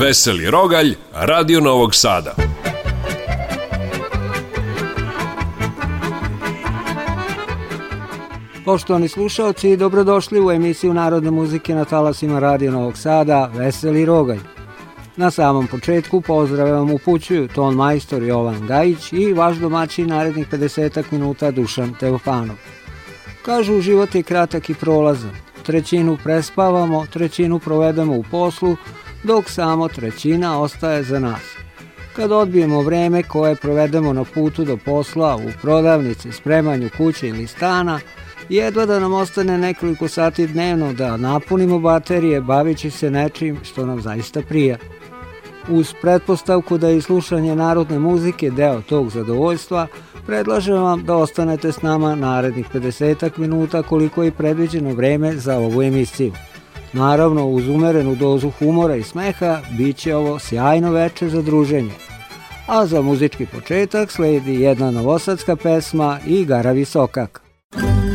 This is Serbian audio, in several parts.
Veseli Rogalj, Radio Novog Sada. Poštovani slušalci, dobrodošli u emisiju Narodne muzike na talasima Radio Novog Sada, Veseli Rogalj. Na samom početku pozdrave vam upućuju ton majstor Jovan Gajić i vaš domaći narednih 50 minuta Dušan Teofanov. Kažu, život je kratak i prolazan. Trećinu prespavamo, trećinu provedemo u poslu, dok samo trećina ostaje za nas. Kad odbijemo vreme koje provedemo na putu do posla, u prodavnici, spremanju kuće ili stana, jedva da nam ostane nekoliko sati dnevno da napunimo baterije bavići se nečim što nam zaista prija. Uz pretpostavku da je slušanje narodne muzike deo tog zadovoljstva, predlažem vam da ostanete s nama narednih 50 minuta koliko je predviđeno vreme za ovu emisiju. Naravno, uz umerenu dozu humora i smeha, bit će ovo sjajno veče za druženje. A za muzički početak sledi jedna novosadska pesma Igara Visokak. Muzika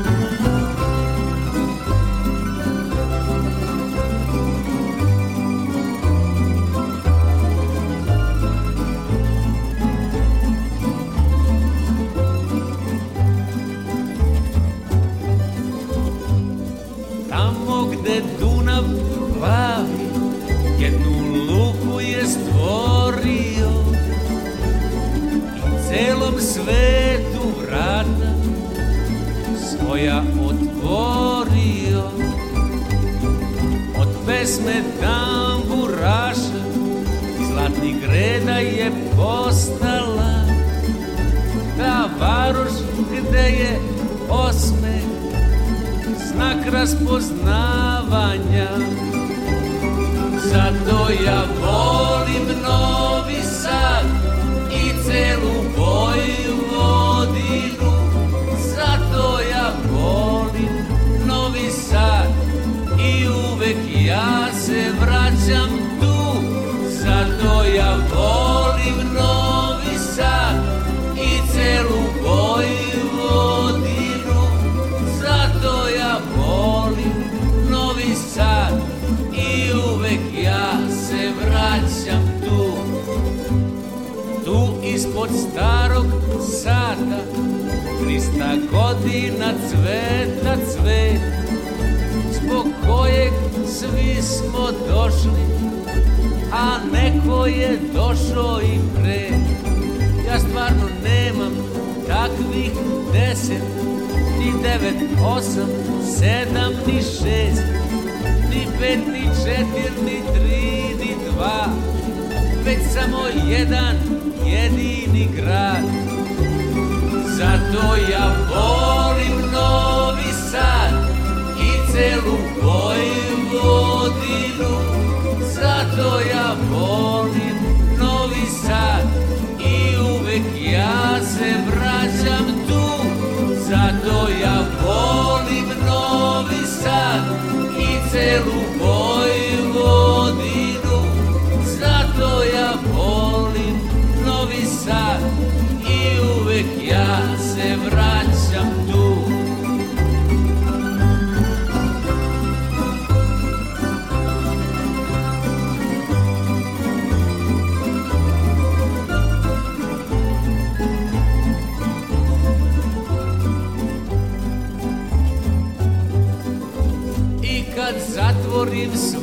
to ja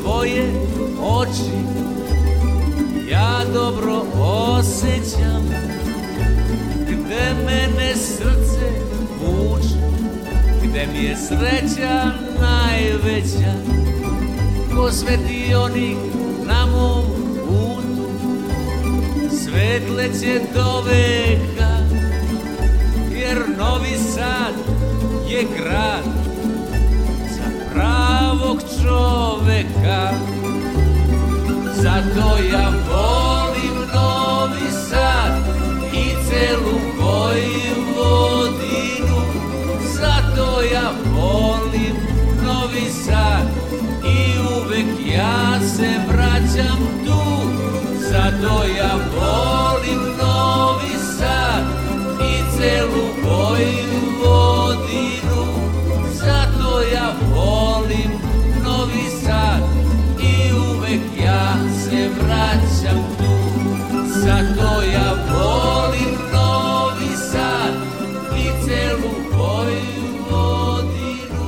tvoje oči ja dobro osjećam Gde mene srce vuče Gde mi je sreća najveća Ko svetionik na mom putu Svetleće do veka Jer Novi Sad je grad čoveka Zato ja volim Novi Sad i celu Vojvodinu Zato ja volim Novi Sad i uvek ja se vraćam tu Zato ja volim Novi Sad i celu Vojvodinu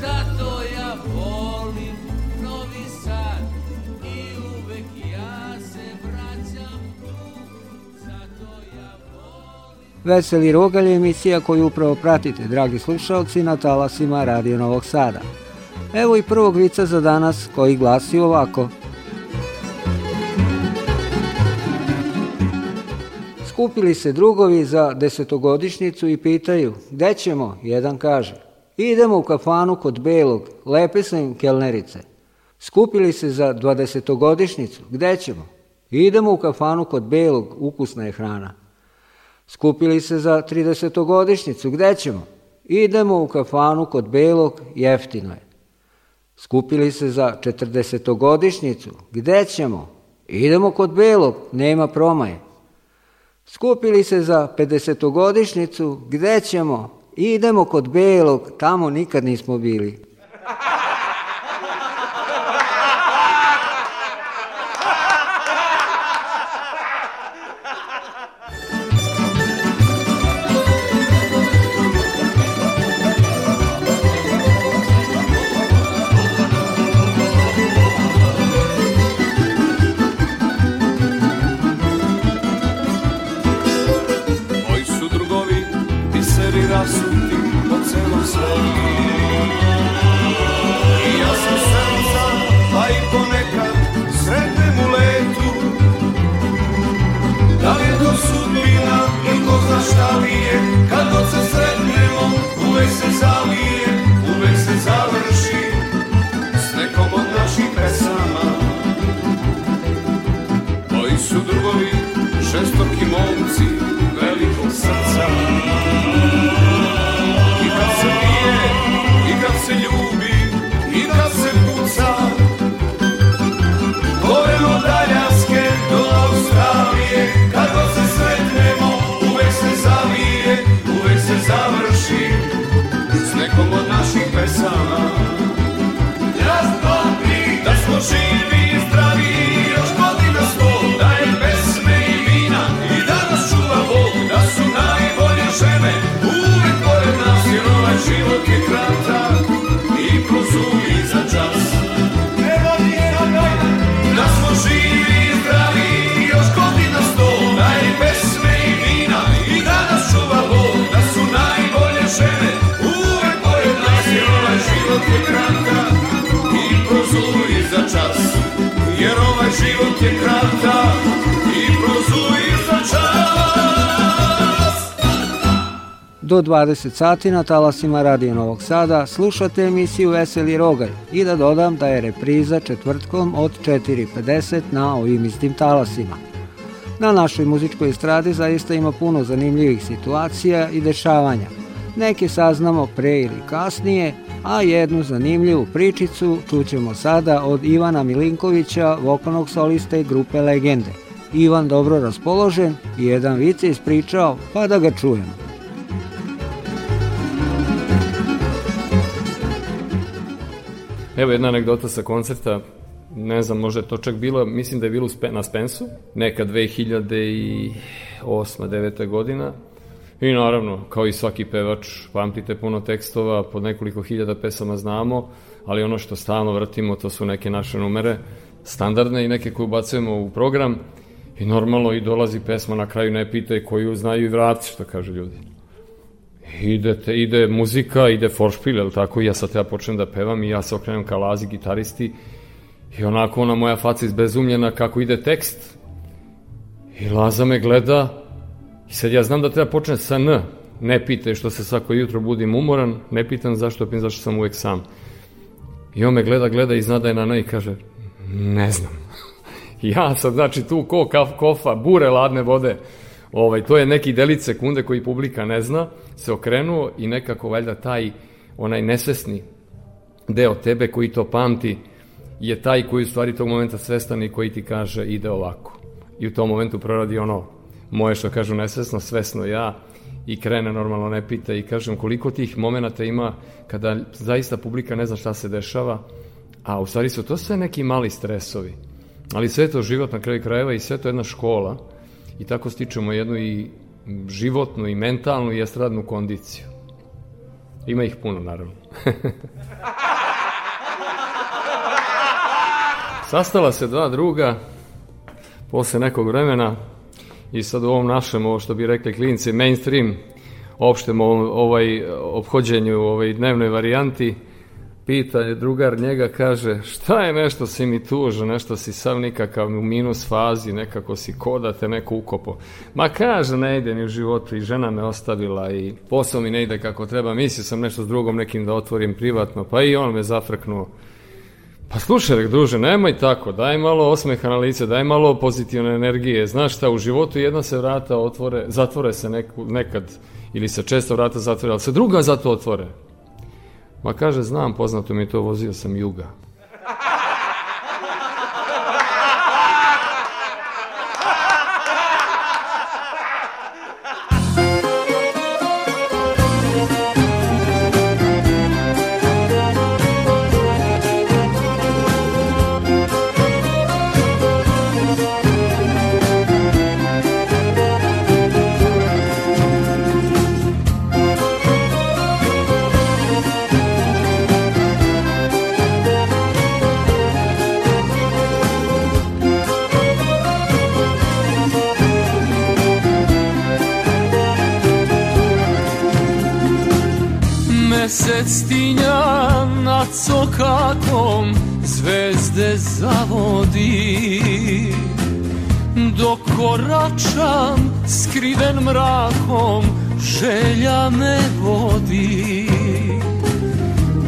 Zato ja volim Novi Sad i uvek ja se vraćam tu Zato ja volim Veseli Rogalj emisija koju upravo pratite, dragi slušalci, na talasima Radio Novog Sada. Evo i prvog vica za danas koji glasi ovako – skupili se drugovi za desetogodišnicu i pitaju, gde ćemo? Jedan kaže, idemo u kafanu kod Belog, lepe sam im kelnerice. Skupili se za dvadesetogodišnicu, gde ćemo? Idemo u kafanu kod Belog, ukusna je hrana. Skupili se za tridesetogodišnicu, gde ćemo? Idemo u kafanu kod Belog, jeftino je. Skupili se za četrdesetogodišnicu, gde ćemo? Idemo kod Belog, nema promaje. Skupili se za 50-godišnicu, gde ćemo? Idemo kod Belog, tamo nikad nismo bili. 20 sati na talasima Radio Novog Sada slušate emisiju Veseli Rogaj i da dodam da je repriza četvrtkom od 4.50 na ovim istim talasima. Na našoj muzičkoj stradi zaista ima puno zanimljivih situacija i dešavanja. Neke saznamo pre ili kasnije, a jednu zanimljivu pričicu čućemo sada od Ivana Milinkovića, vokalnog soliste grupe Legende. Ivan dobro raspoložen i jedan vice ispričao, pa da ga čujemo. Evo jedna anegdota sa koncerta, ne znam, možda je to čak bilo, mislim da je bilo na Spensu, neka 2008. 9. godina, I naravno, kao i svaki pevač, pamtite puno tekstova, po nekoliko hiljada pesama znamo, ali ono što stalno vrtimo, to su neke naše numere, standardne i neke koje ubacujemo u program i normalno i dolazi pesma na kraju ne pitaj koju znaju i vrati, što kažu ljudi idete, ide muzika, ide foršpil, jel tako, ja sad ja počnem da pevam i ja se okrenem ka lazi gitaristi i onako ona moja faca izbezumljena kako ide tekst i Laza me gleda i sad ja znam da treba počne sa N, ne pitaj što se svako jutro budim umoran, ne pitan zašto pim, zašto sam uvek sam. I on me gleda, gleda i zna da je na N i kaže, ne znam. ja sad, znači, tu ko kaf, kofa, bure ladne vode, Ovaj, to je neki delic sekunde koji publika ne zna, se okrenuo i nekako valjda taj onaj nesvesni deo tebe koji to pamti je taj koji u stvari tog momenta svestan i koji ti kaže ide ovako. I u tom momentu proradi ono moje što kažu nesvesno, svesno ja i krene normalno ne pita i kažem koliko tih momenata ima kada zaista publika ne zna šta se dešava, a u stvari su to sve neki mali stresovi. Ali sve to život na kraju krajeva i sve to jedna škola i tako stičemo jednu i životnu i mentalnu i estradnu kondiciju. Ima ih puno, naravno. Sastala se dva druga posle nekog vremena i sad u ovom našem, ovo što bi rekli klinci, mainstream, opštem ovaj, obhođenju, ovaj dnevnoj varijanti, pita je drugar njega, kaže, šta je nešto si mi tužo, nešto si sam nikakav u minus fazi, nekako si kodate, neko ukopo. Ma kaže, ne ide ni u životu i žena me ostavila i posao mi ne ide kako treba, mislio sam nešto s drugom nekim da otvorim privatno, pa i on me zafrknuo. Pa slušaj, rek, druže, nemoj tako, daj malo osmeha na lice, daj malo pozitivne energije. Znaš šta, u životu jedna se vrata otvore, zatvore se neku, nekad, ili se često vrata zatvore, ali se druga zato otvore. Ma kaže, znam, poznato mi to, vozio sam juga. cestinja nad sokakom zvezde zavodi Dok koračam skriven mrakom želja me vodi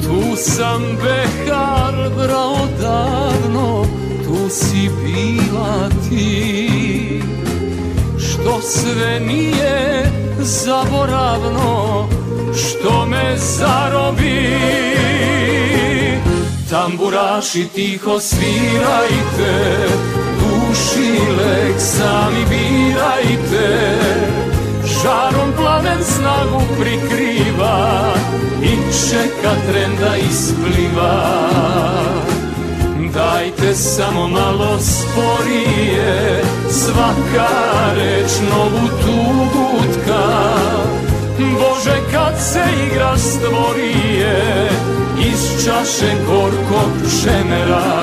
Tu sam behar brao davno, tu si bila ti Što sve nije zaboravno, što me zarobi Tamburaši tiho svirajte Duši lek sami birajte Žarom plamen snagu prikriva I čeka trenda ispliva Dajte samo malo sporije Svaka reč novu tugu tka Bože kad se igra stvorije Iz čaše gorkog čemera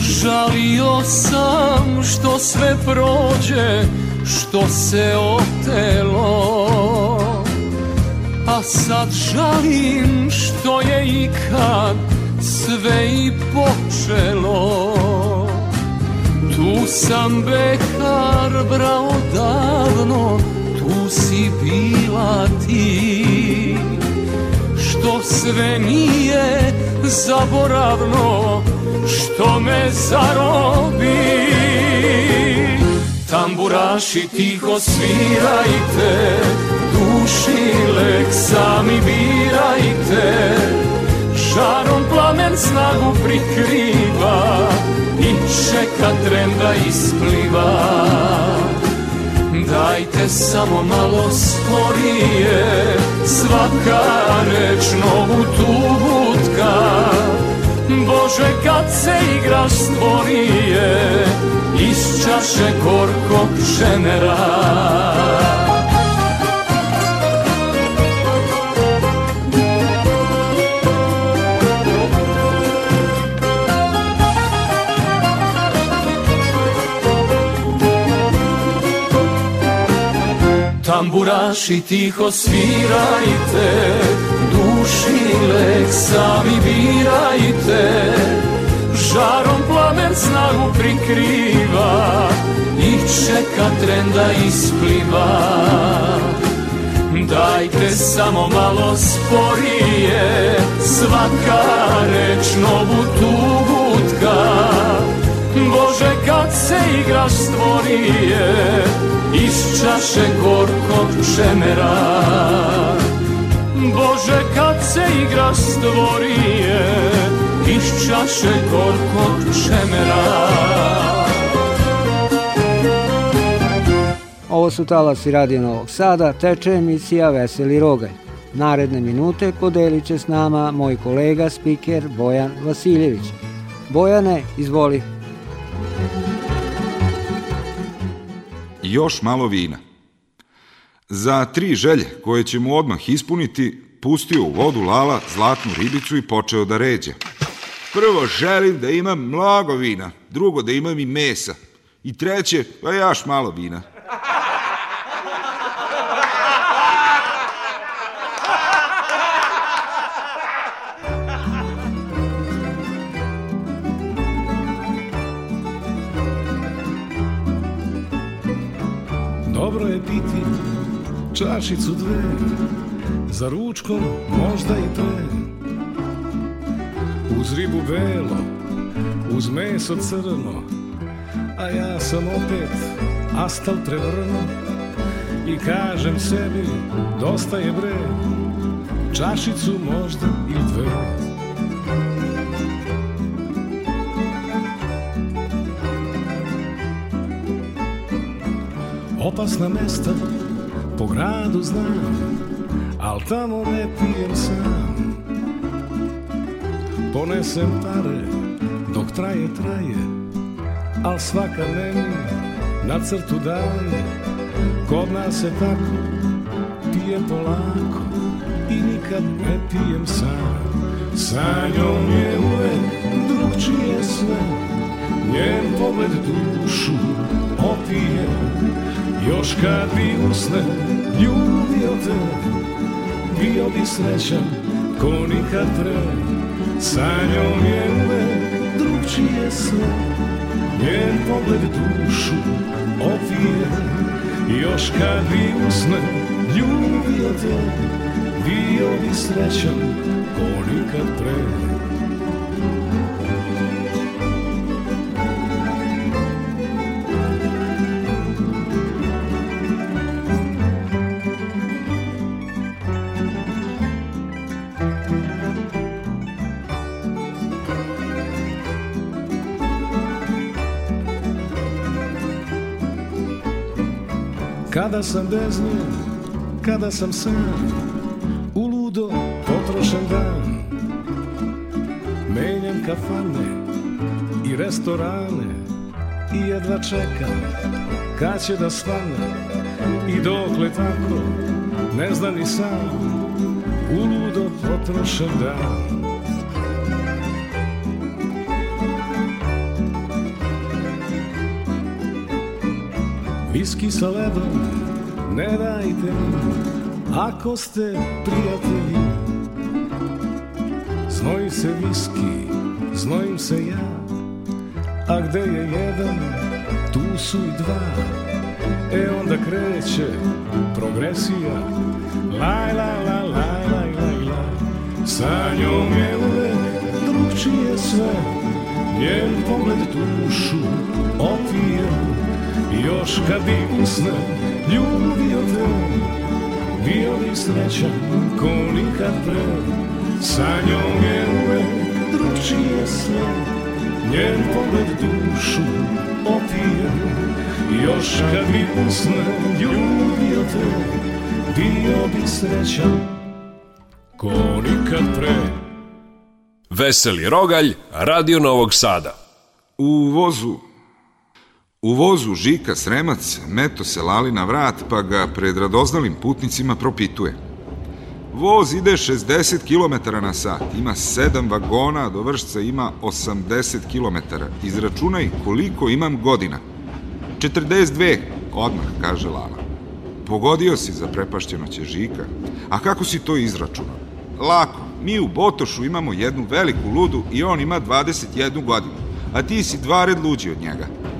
Žalio sam što sve prođe što se otelo A sad žalim što je ikad sve i počelo Tu sam bekar brao davno, tu si bila ti Što sve nije zaboravno, što me zarobi Tamburaši tiho svirajte, duši lek sami birajte, žarom plamen snagu prikriva i čeka tren ispliva. Dajte samo malo sporije, svaka reč novu tu butka, Bože kad se igraš stvorije Iz čaše korkog ženera Tamburaši tiho svirajte duši lek sami birajte Žarom plamen snagu prikriva I čeka trenda ispliva Dajte samo malo sporije Svaka reč novu tugu tka Bože kad se igraš stvorije Iz čaše gorkog čemera Bože kad se igra stvorije Iz čaše gorkog čemera Ovo su talasi Radio Novog Sada, teče emisija Veseli Rogalj. Naredne minute podelit će s nama moj kolega, spiker Bojan Vasiljević. Bojane, izvoli. Još malo vina. Za tri želje, koje će mu odmah ispuniti, pustio u vodu Lala zlatnu ribicu i počeo da ređe. Prvo želim da imam mnogo vina, drugo da imam i mesa, i treće, pa jaš malo vina. Dobro je čašicu dve Za ručko možda i tre Uz ribu belo, uz meso crno A ja sam opet astal prevrno I kažem sebi, dosta je bre Čašicu možda ili dve opasna mesta Po gradu znam, al tamo ne pijem sam Ponesem pare, dok traje, traje Al svaka meni na crtu daje Kod nas se tako pije polako I nikad ne pijem sam Sa njom je uvek drugčije sve Njen pogled dušu opije Još kad bi usne ljubio te Bio bi srećan ko nikad pre Sa njom je uvek drugčije sve Njen pogled dušu opije Još kad bi usne ljubio te Bio bi srećan ko nikad pre Kada sam beznijen, kada sam sam U ludo potrošen dan Menjam kafane i restorane I jedva čekam kad će da svane I dokle tako, ne znam ni sam U ludo potrošen dan viski sa lebom ne dajte mi ako ste prijatelji Znoji se viski, znojim se ja A gde je jedan, tu su i dva E onda kreće progresija Laj, laj, laj, laj, laj, laj, laj Sa njom je uvek drugčije sve Njen pogled dušu opija Još kad bi usne ljubio te Bio bi srećan ko nikad pre Sa njom je uvek drugčije sve Njen pogled dušu opije Još kad bi usne ljubio te Bio bi srećan ko nikad pre Veseli Rogalj, Radio Novog Sada U vozu U vozu Žika Sremac meto se lali na vrat, pa ga pred radoznalim putnicima propituje. Voz ide 60 km na sat, ima 7 vagona, do vršca ima 80 km. Izračunaj koliko imam godina. 42, odmah, kaže Lala. Pogodio si, za zaprepašćeno će Žika. A kako si to izračunao? Lako, mi u Botošu imamo jednu veliku ludu i on ima 21 godinu, a ti si dva red luđi od njega.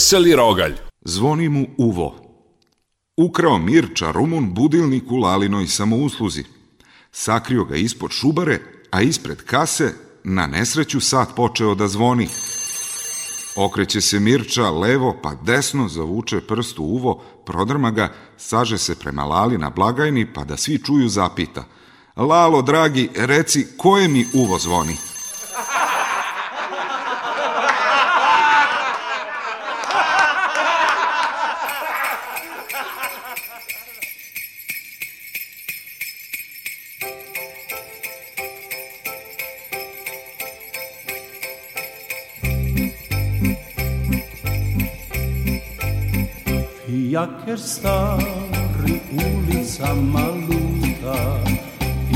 veseli rogalj. Zvoni mu uvo. Ukrao Mirča Rumun budilnik u Lalinoj samousluzi. Sakrio ga ispod šubare, a ispred kase na nesreću sat počeo da zvoni. Okreće se Mirča levo pa desno, zavuče prst u uvo, prodrma ga, saže se prema Lali na blagajni pa da svi čuju zapita. Lalo, dragi, reci, koje mi uvo zvoni? jaker stari ulicama luta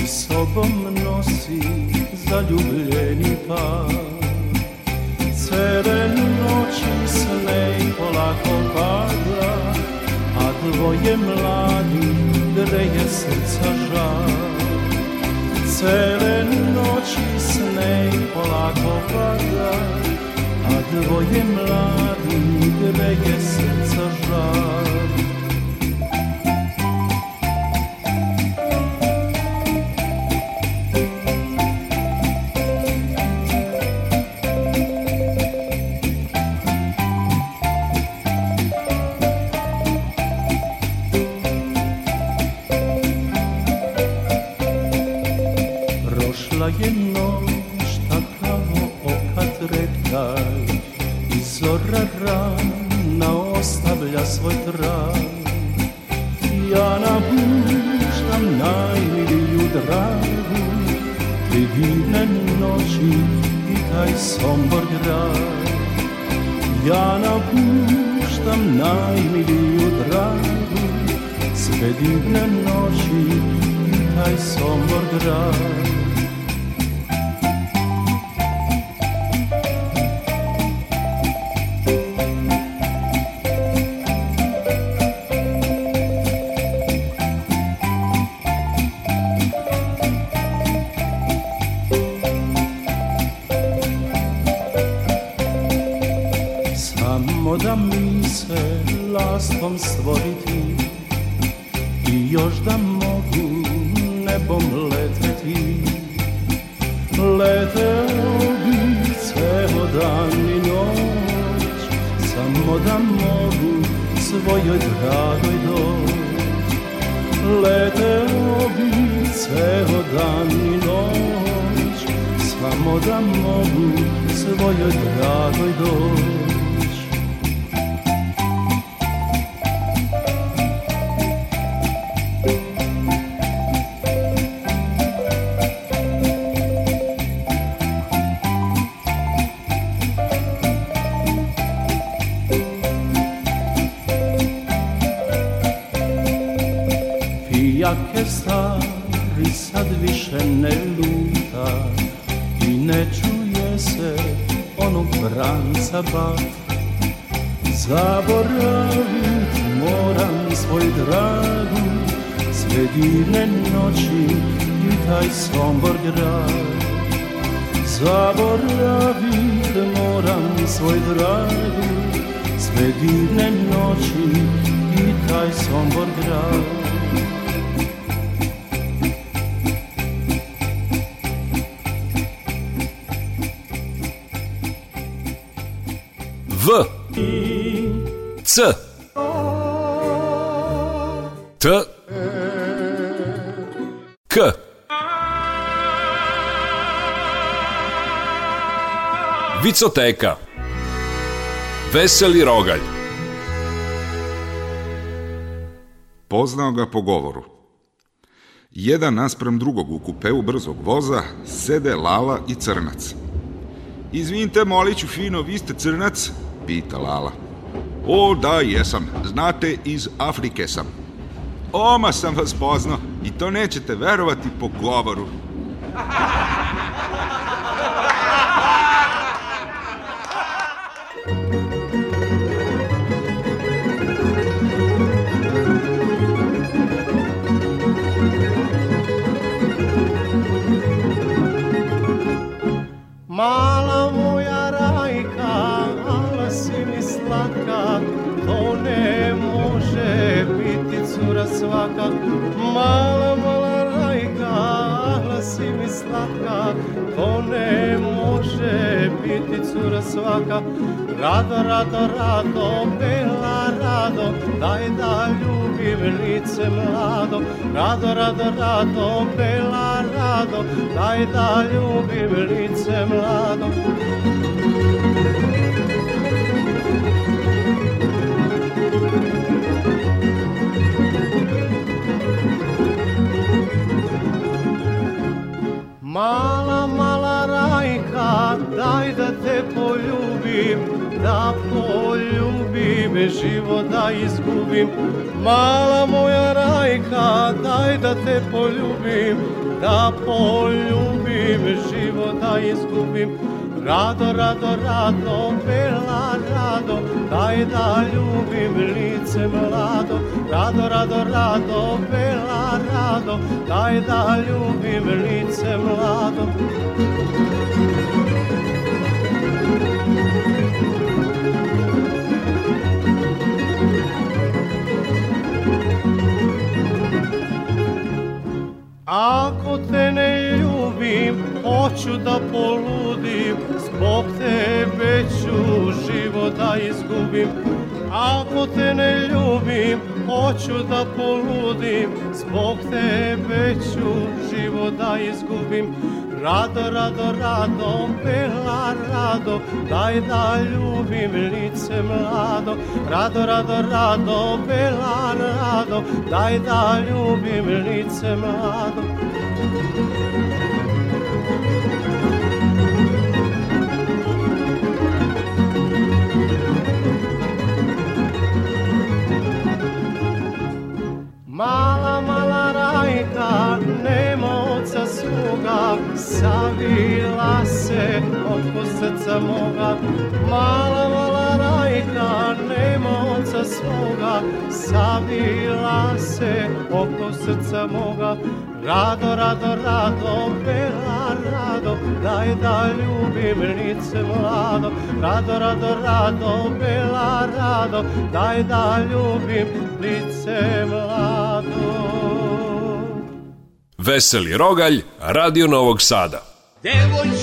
i sobom nosi zaljubljeni par. Ceren noći sne polako pada, a dvoje mladi greje srca žar. Ceren noći sne polako pada, a dvoje mladi greje srca žar. mogu nebom leteti Leteo bi ceo dan i noć Samo da mogu svojoj dragoj doć Leteo bi ceo dan i noć Samo da mogu svojoj dragoj doć Miksoteka Veseli rogalj Poznao ga po govoru. Jedan naspram drugog u kupeu brzog voza sede Lala i Crnac. Izvinite, moliću fino, vi ste Crnac? Pita Lala. O, da, jesam. Znate, iz Afrike sam. Oma sam vas poznao i to nećete verovati po govoru. mala, mala rajka, ahla si mi slatka, to ne može biti cura svaka. Rado, rado, rado, bela rado, daj da ljubim lice mlado. Rado, rado, rado, bela rado, daj da ljubim lice mlado. Thank you. ljubim, da poljubim, život da izgubim. Mala moja rajka, daj da te poljubim, da poljubim, život da izgubim. Rado, rado, rado, bela rado, daj da ljubim lice mlado. Rado, rado, rado, bela rado, daj da ljubim lice mlado. Ako te ne ljubim, hoću da poludim, zbog tebe ću života da izgubim. Ako te ne ljubim, hoću da poludim, zbog tebe ću život da izgubim. Rado, rado, rado, pela rado, daj da ljubim lice mlado. Rado, rado, rado, pela rado, daj da ljubim lice mlado. svoga Savila se od srca moga Mala, mala rajka nema oca svoga Savila se oko srca moga Rado, rado, rado, bela rado Daj da ljubim lice mlado Rado, rado, rado, bela rado Daj da ljubim lice mlado Veseli Rogalj, Radio Novog Sada. Devoj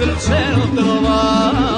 el cielo te lo va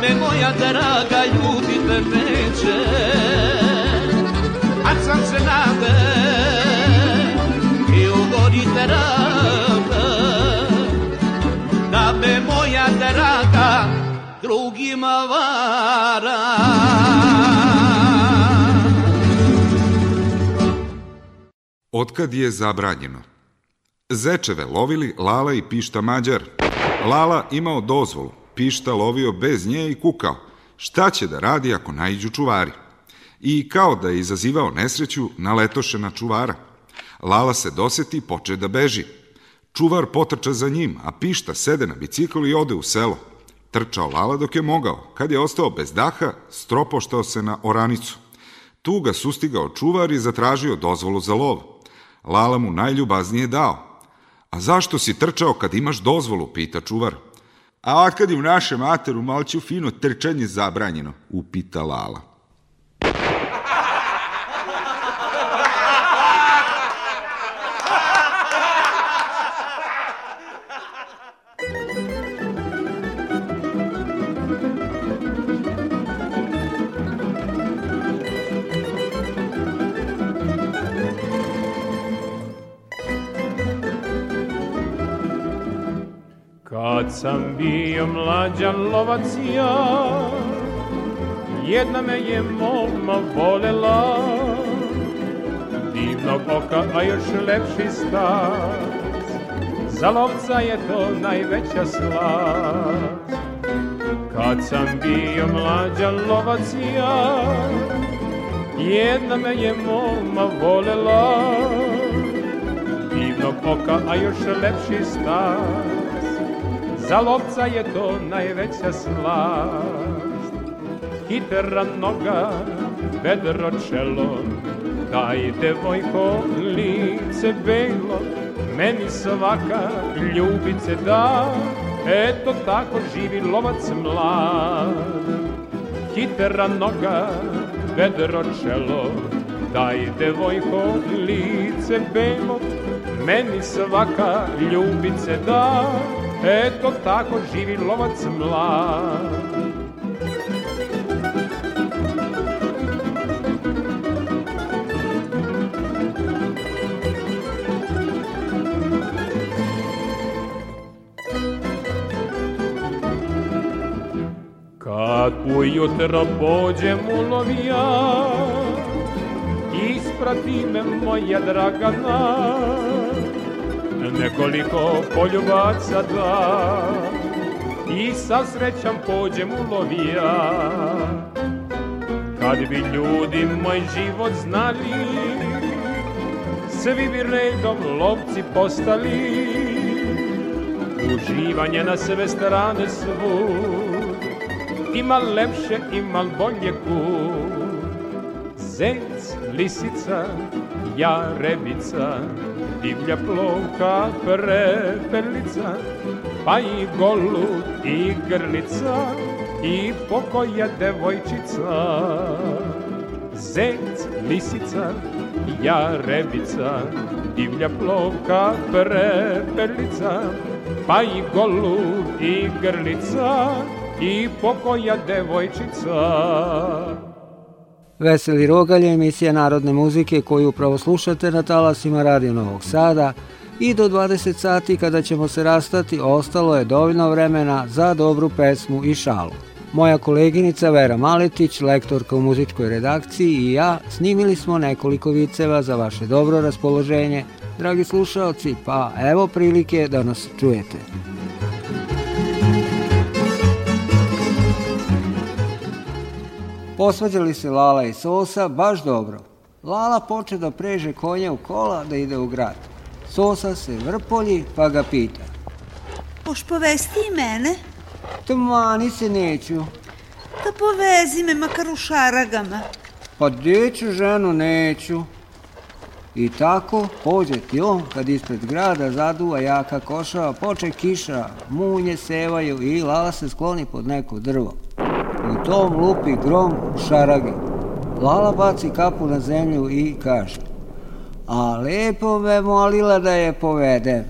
me moja draga ljubite neće A sam se nade i ugodite rada Da me moja draga drugima vara Otkad je zabranjeno? Zečeve lovili Lala i Pišta Mađar. Lala imao dozvolu, pišta lovio bez nje i kukao. Šta će da radi ako naiđu čuvari? I kao da je izazivao nesreću, naletoše na čuvara. Lala se doseti i poče da beži. Čuvar potrča za njim, a pišta sede na bicikl i ode u selo. Trčao Lala dok je mogao. Kad je ostao bez daha, stropoštao se na oranicu. Tu ga sustigao čuvar i zatražio dozvolu za lov. Lala mu najljubaznije dao. A zašto si trčao kad imaš dozvolu, pita čuvar. A otkad im naše materu malću fino trčanje zabranjeno, upita Lala. sam bio mlađan lovac ja, jedna me je molma volela, divnog oka, a još lepši stas, za lovca je to najveća slast. Kad sam bio mlađan lovac ja, jedna me je molma volela, divnog oka, a još lepši stas, Za lovca je to najveća slast. Hitera noga, vedro čelo, daj devojko lice belo, meni svaka ljubice da, eto tako živi lovac mlad. Hitera noga, vedro čelo, daj devojko lice belo, meni svaka ljubice da, Eto tako živi lovac mlad Kad ujutro pođem u lovija Isprati me moja dragana nekoliko poljubaca dva i sa srećom pođem u lovija kad bi ljudi moj život znali svi bi redom lovci postali uživanje na sve strane svu, ima lepše, ima bolje ku. zec, lisica, jarebica divlja plovka prepelica, pa i golu igrlica i pokoja devojčica. Zec, lisica, jarebica, divlja plovka prepelica, pa i golu igrlica i pokoja devojčica. Veseli Rogalje, emisija narodne muzike koju upravo slušate na talasima Radio Novog Sada i do 20 sati kada ćemo se rastati ostalo je dovoljno vremena za dobru pesmu i šalu. Moja koleginica Vera Maletić, lektorka u muzičkoj redakciji i ja snimili smo nekoliko viceva za vaše dobro raspoloženje. Dragi slušalci, pa evo prilike da nas čujete. Posvađali se Lala i Sosa baš dobro. Lala poče da preže konja u kola da ide u grad. Sosa se vrpolji pa ga pita. Poš povesti i mene? Tmani se neću. Da povezi me makar u šaragama. Pa deću ženu neću. I tako pođe ti on kad ispred grada zaduva jaka košava, poče kiša, munje sevaju i Lala se skloni pod neko drvo. I tom lupi grom u šaragi. Lala baci kapu na zemlju i kaže A lepo me molila da je povedem.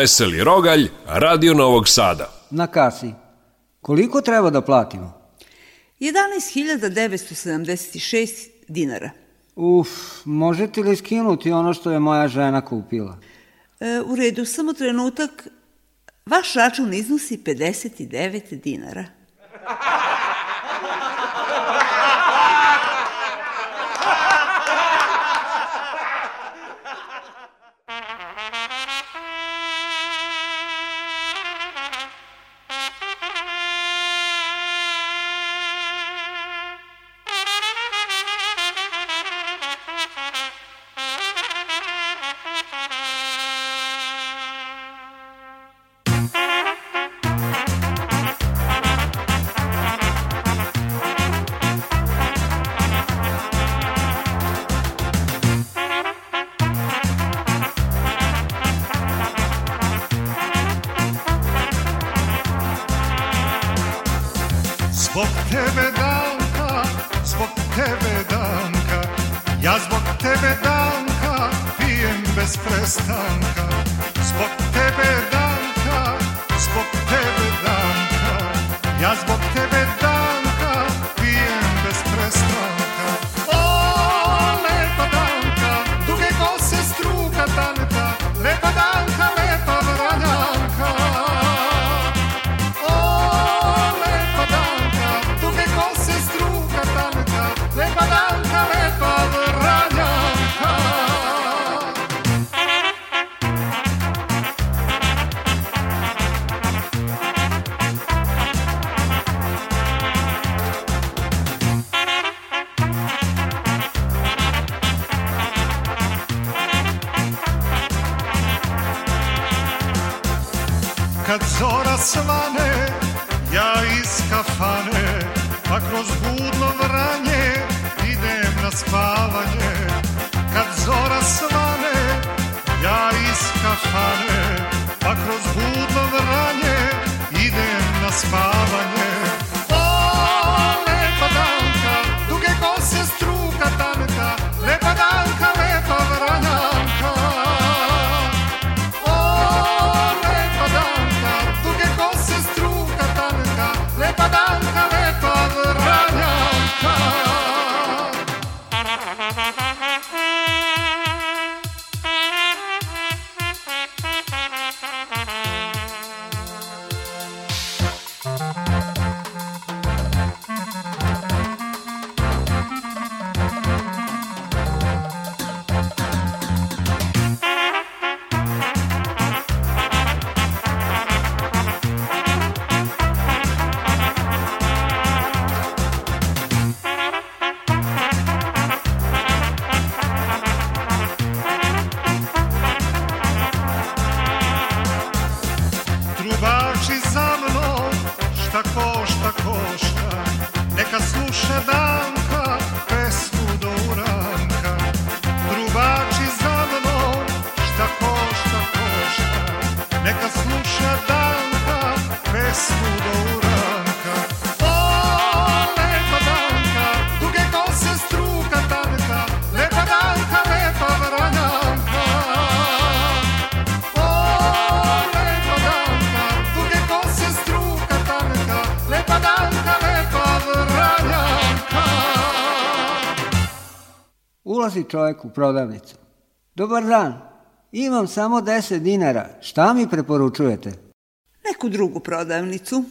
Veseli Rogalj, Radio Novog Sada. Na kasi. Koliko treba da platimo? 11.976 dinara. Uf, možete li skinuti ono što je moja žena kupila? E, u redu, samo trenutak. Vaš račun iznosi 59 dinara. dolazi čovjek u prodavnicu. Dobar dan, imam samo 10 dinara, šta mi preporučujete? Neku drugu prodavnicu.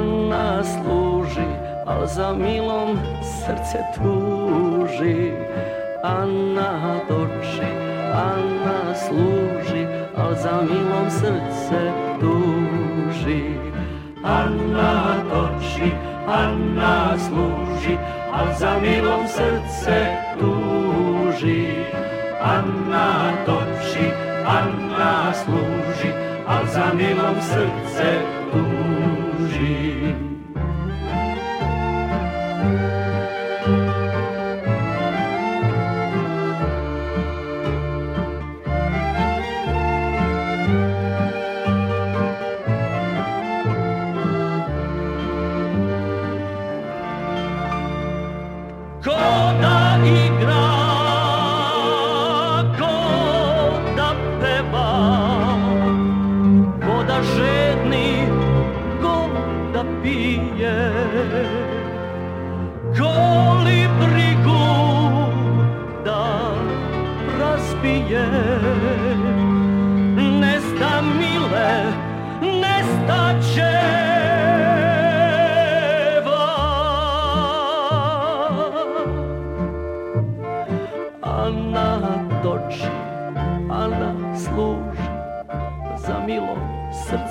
mana služi, al za milom srce tuži. Ana doči, Ana služi, al za milom srce tuži. Ana doči, Ana služi, al za milom srce tuži. Ana doči, Ana služi, al za milom srce tuži. energy.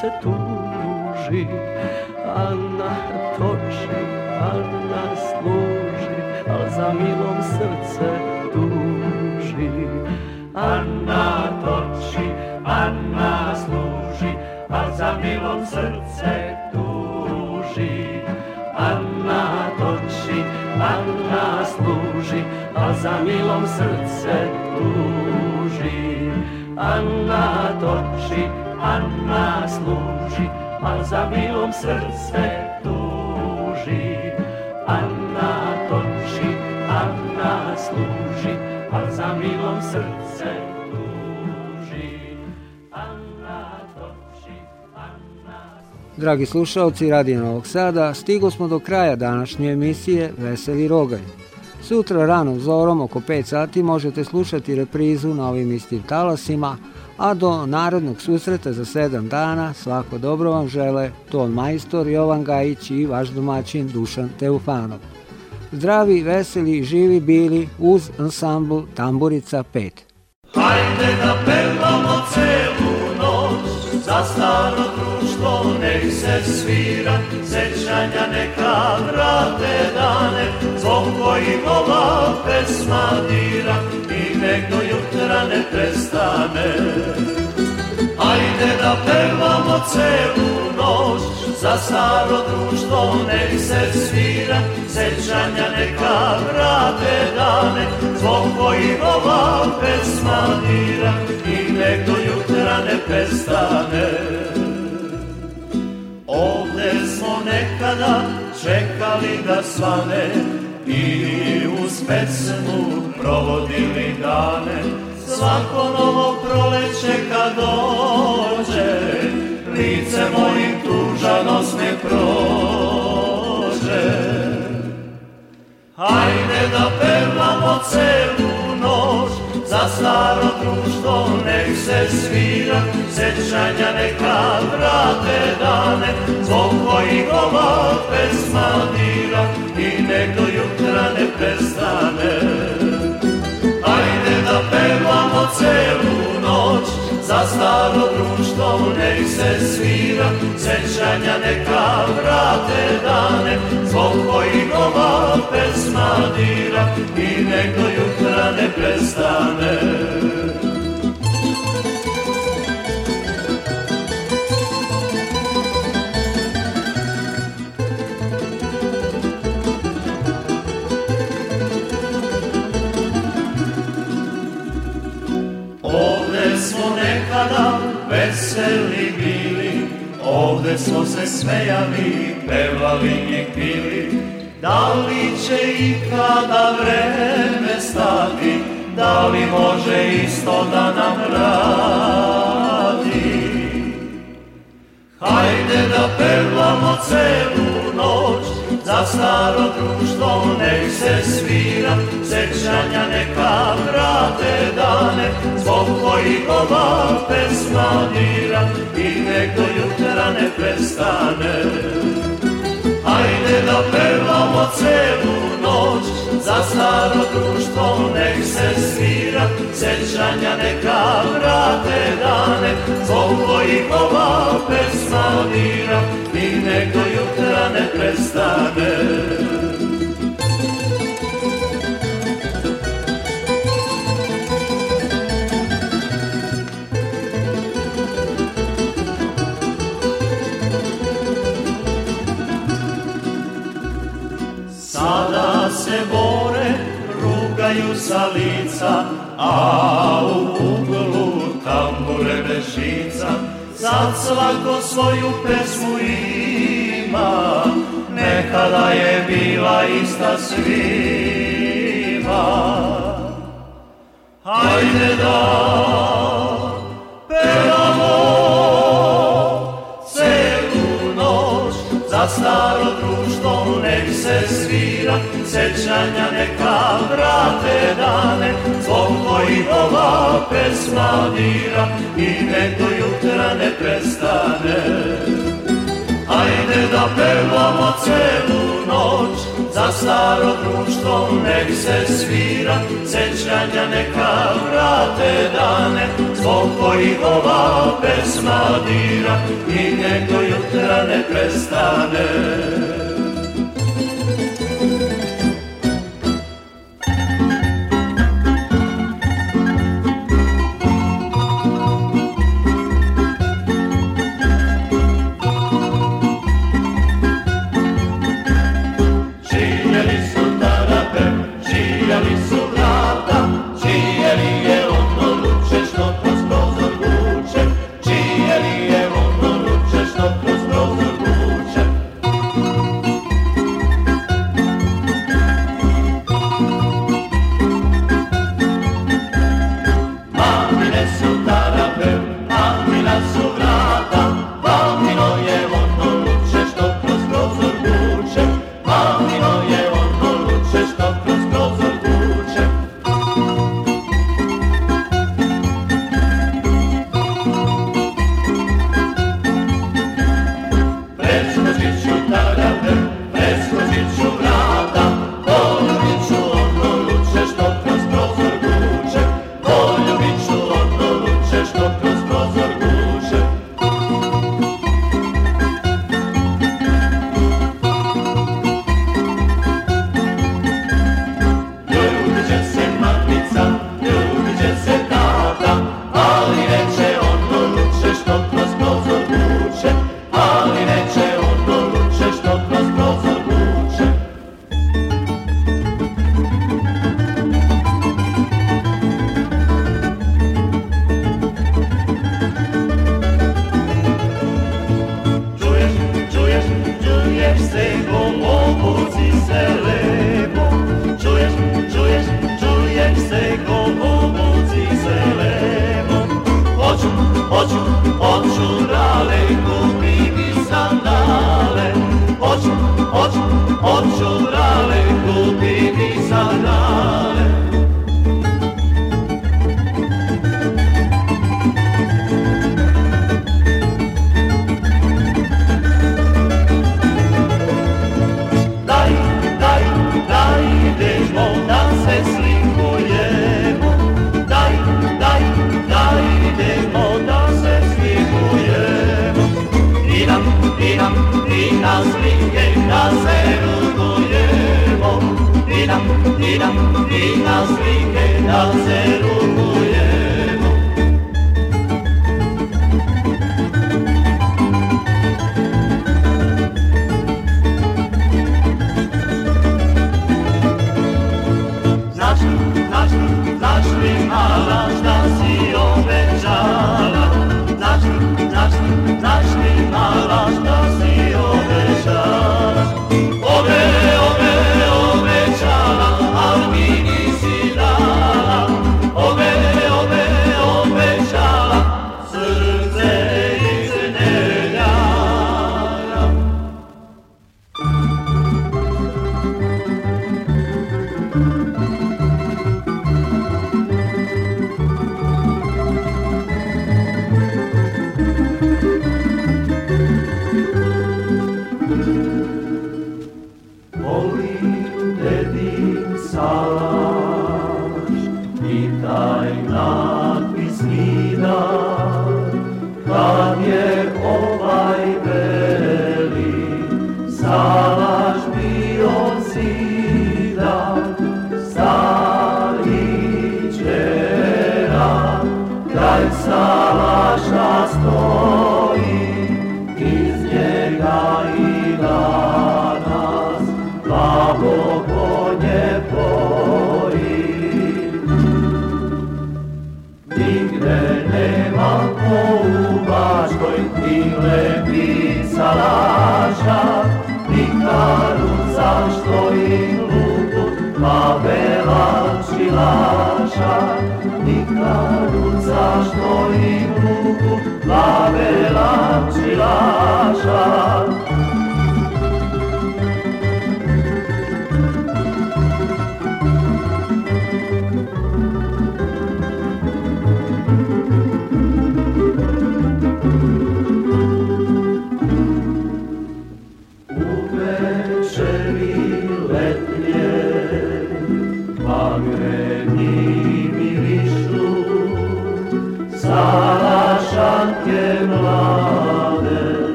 se tuži, Ana toči, Ana služi, al za milom srce duži. Ana toči, Ana služi, al za milom srce duži. Ana toči, Ana služi, al za milom srce duži. Anna toči, Anna služi, al za milom srce tuži. Anna toči, Anna služi, al za milom srce tuži. Anna toči, Anna... Dragi slušalci Radija Novog Sada, stigo smo do kraja današnje emisije Veseli rogalj. Sutra ranom zorom oko 5 sati možete slušati reprizu na ovim istim talasima – a do narodnog susreta za sedam dana svako dobro vam žele ton majstor Jovan Gajić i vaš domaćin Dušan Teufanov. Zdravi, veseli i živi bili uz ansambl Tamburica 5. Hajde da pevamo celu noć, za staro društvo nek se svira, sećanja neka vrate dane, zvon koji ova pesma dira i nek do vera ne prestane Ajde da pevamo celu noć Za staro društvo nek se svira Sećanja neka vrate dane Zbog kojih ova pesma dira I nek do jutra ne prestane Ovde smo nekada čekali da svane i uz pesmu provodili dane svako novo proleće kad dođe, lice mojim tužanost ne prođe. Hajde da pevamo celu noć, za staro društvo nek se svira, sećanja neka vrate dane, zbog kojih ova pesma dira i nek do jutra ne prestane celu noć Za staro društvo nek se svira Sećanja neka vrate dane Zbog kojih ova pesma dira I nek do jutra ne prestane veseli bili, ovde smo se smejali, pevali i pili. Da li će ikada vreme stati, da li može isto da nam radi? Hajde da pevamo celu noć, Za staro društvo nek se svira, sećanja neka vrate dane, zbog kojih ova pesma dira i nek do jutra ne prestane. Hajde da pevamo celu noć, za staro društvo nek se svira, sećanja neka vrate dane, zbog kojih ova pesma dira i nek jutra ne prestane. Sada se bore, rugaju sa lica, a u uglu tambure bešica, Sad svako svoju pesmu ima, nekada je bila ista svima. Hajde da pevamo celu noć, za staro društvo nek se svi mira Sećanja neka vrate dane Zbog kojih ova pesma dira I nek do jutra ne prestane Ajde da pevamo celu noć Za staro društvo nek se svira Sećanja neka vrate dane Zbog kojih ova pesma dira I nek do jutra ne prestane